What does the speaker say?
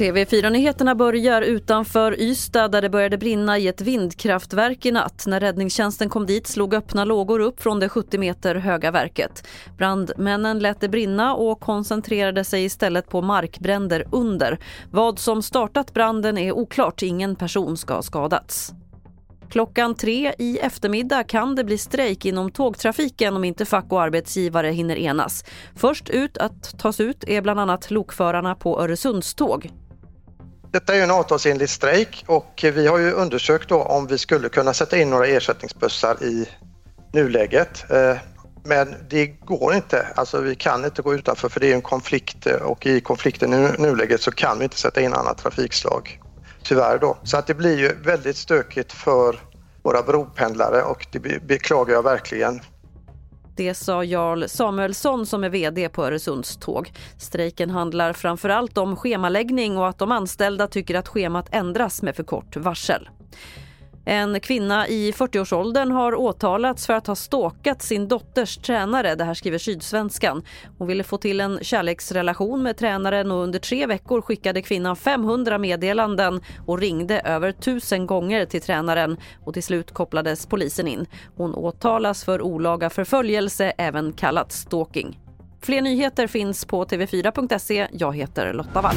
TV4-nyheterna börjar utanför Ystad där det började brinna i ett vindkraftverk i natt. När räddningstjänsten kom dit slog öppna lågor upp från det 70 meter höga verket. Brandmännen lät det brinna och koncentrerade sig istället på markbränder under. Vad som startat branden är oklart. Ingen person ska ha skadats. Klockan tre i eftermiddag kan det bli strejk inom tågtrafiken om inte fack och arbetsgivare hinner enas. Först ut att tas ut är bland annat lokförarna på Öresundståg. Detta är en avtalsenlig strejk och vi har ju undersökt då om vi skulle kunna sätta in några ersättningsbussar i nuläget. Eh, men det går inte, alltså vi kan inte gå utanför för det är en konflikt eh, och i konflikten i nuläget så kan vi inte sätta in annat trafikslag. Tyvärr då. Så att det blir ju väldigt stökigt för våra bropendlare och det beklagar jag verkligen. Det sa Jarl Samuelsson som är vd på Öresundståg. Strejken handlar framför allt om schemaläggning och att de anställda tycker att schemat ändras med för kort varsel. En kvinna i 40-årsåldern har åtalats för att ha ståkat sin dotters tränare. Det här skriver Sydsvenskan. Hon ville få till en kärleksrelation med tränaren och under tre veckor skickade kvinnan 500 meddelanden och ringde över tusen gånger till tränaren. Och till slut kopplades polisen in. Hon åtalas för olaga förföljelse, även kallat stalking. Fler nyheter finns på tv4.se. Jag heter Lotta Wall.